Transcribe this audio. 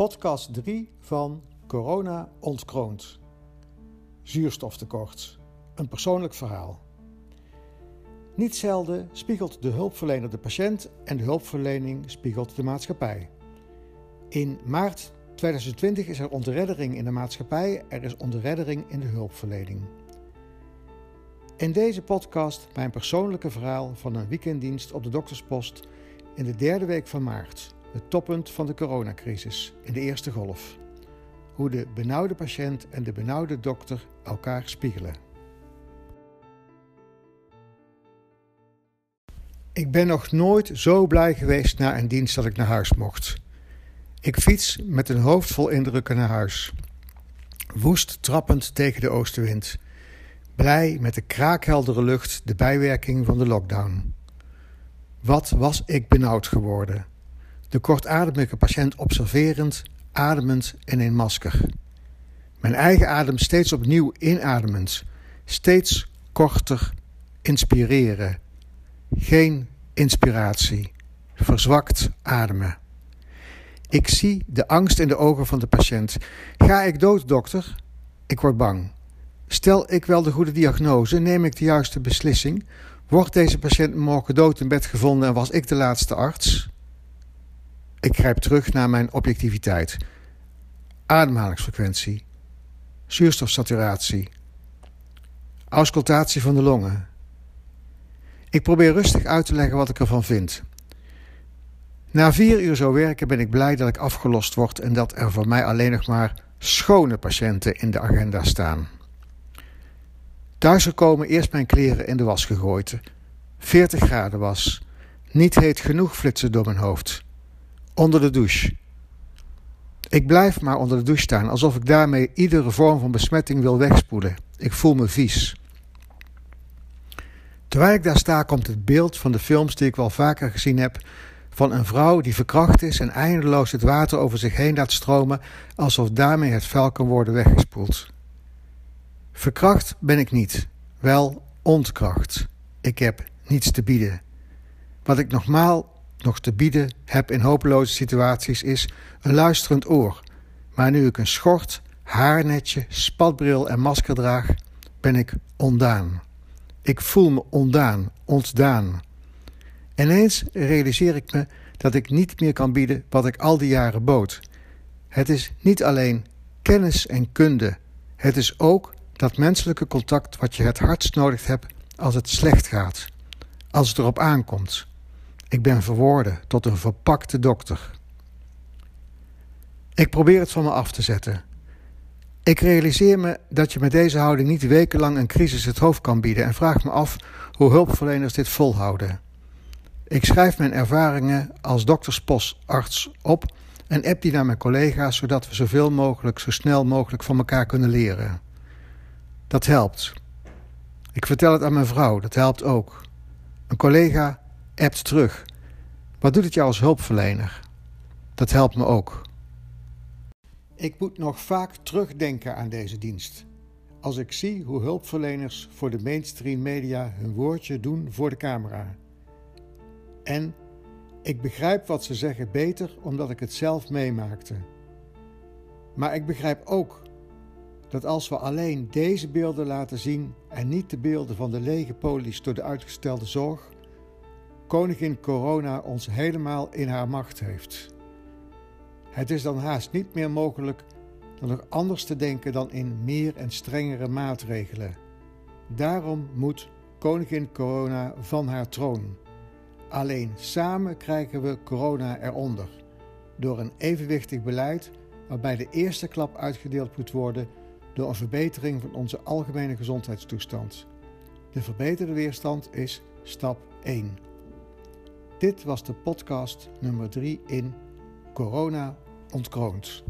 podcast 3 van Corona ontkroont. Zuurstoftekort. Een persoonlijk verhaal. Niet zelden spiegelt de hulpverlener de patiënt en de hulpverlening spiegelt de maatschappij. In maart 2020 is er ontreddering in de maatschappij, er is ontreddering in de hulpverlening. In deze podcast mijn persoonlijke verhaal van een weekenddienst op de dokterspost in de derde week van maart het toppunt van de coronacrisis in de eerste golf. Hoe de benauwde patiënt en de benauwde dokter elkaar spiegelen. Ik ben nog nooit zo blij geweest na een dienst dat ik naar huis mocht. Ik fiets met een hoofd vol indrukken naar huis. Woest trappend tegen de oostenwind. Blij met de kraakheldere lucht, de bijwerking van de lockdown. Wat was ik benauwd geworden? De kortademige patiënt observerend, ademend in een masker. Mijn eigen adem steeds opnieuw inademend, steeds korter inspireren. Geen inspiratie, verzwakt ademen. Ik zie de angst in de ogen van de patiënt. Ga ik dood, dokter? Ik word bang. Stel ik wel de goede diagnose, neem ik de juiste beslissing? Wordt deze patiënt morgen dood in bed gevonden en was ik de laatste arts? Ik grijp terug naar mijn objectiviteit. Ademhalingsfrequentie, zuurstofsaturatie, auscultatie van de longen. Ik probeer rustig uit te leggen wat ik ervan vind. Na vier uur zo werken ben ik blij dat ik afgelost word en dat er voor mij alleen nog maar schone patiënten in de agenda staan. Thuisgekomen eerst mijn kleren in de was gegooid. 40 graden was. Niet heet genoeg flitsen door mijn hoofd onder de douche. Ik blijf maar onder de douche staan, alsof ik daarmee iedere vorm van besmetting wil wegspoelen. Ik voel me vies. Terwijl ik daar sta, komt het beeld van de films die ik wel vaker gezien heb: van een vrouw die verkracht is en eindeloos het water over zich heen laat stromen, alsof daarmee het vuil kan worden weggespoeld. Verkracht ben ik niet, wel ontkracht. Ik heb niets te bieden. Wat ik nogmaal nog te bieden heb in hopeloze situaties is een luisterend oor. Maar nu ik een schort, haarnetje, spatbril en masker draag, ben ik ondaan. Ik voel me ondaan, ontdaan. Ineens realiseer ik me dat ik niet meer kan bieden wat ik al die jaren bood. Het is niet alleen kennis en kunde, het is ook dat menselijke contact wat je het hardst nodig hebt als het slecht gaat, als het erop aankomt. Ik ben verworden tot een verpakte dokter. Ik probeer het van me af te zetten. Ik realiseer me dat je met deze houding niet wekenlang een crisis het hoofd kan bieden en vraag me af hoe hulpverleners dit volhouden. Ik schrijf mijn ervaringen als doktersposarts op en app die naar mijn collega's zodat we zoveel mogelijk, zo snel mogelijk van elkaar kunnen leren. Dat helpt. Ik vertel het aan mijn vrouw, dat helpt ook. Een collega appt terug. Wat doet het jou als hulpverlener? Dat helpt me ook. Ik moet nog vaak terugdenken aan deze dienst. Als ik zie hoe hulpverleners voor de mainstream media hun woordje doen voor de camera. En ik begrijp wat ze zeggen beter omdat ik het zelf meemaakte. Maar ik begrijp ook dat als we alleen deze beelden laten zien en niet de beelden van de lege polies door de uitgestelde zorg, koningin Corona ons helemaal in haar macht heeft. Het is dan haast niet meer mogelijk dan nog anders te denken dan in meer en strengere maatregelen. Daarom moet koningin Corona van haar troon. Alleen samen krijgen we corona eronder. Door een evenwichtig beleid waarbij de eerste klap uitgedeeld moet worden door een verbetering van onze algemene gezondheidstoestand. De verbeterde weerstand is stap 1. Dit was de podcast nummer 3 in Corona ontkroond.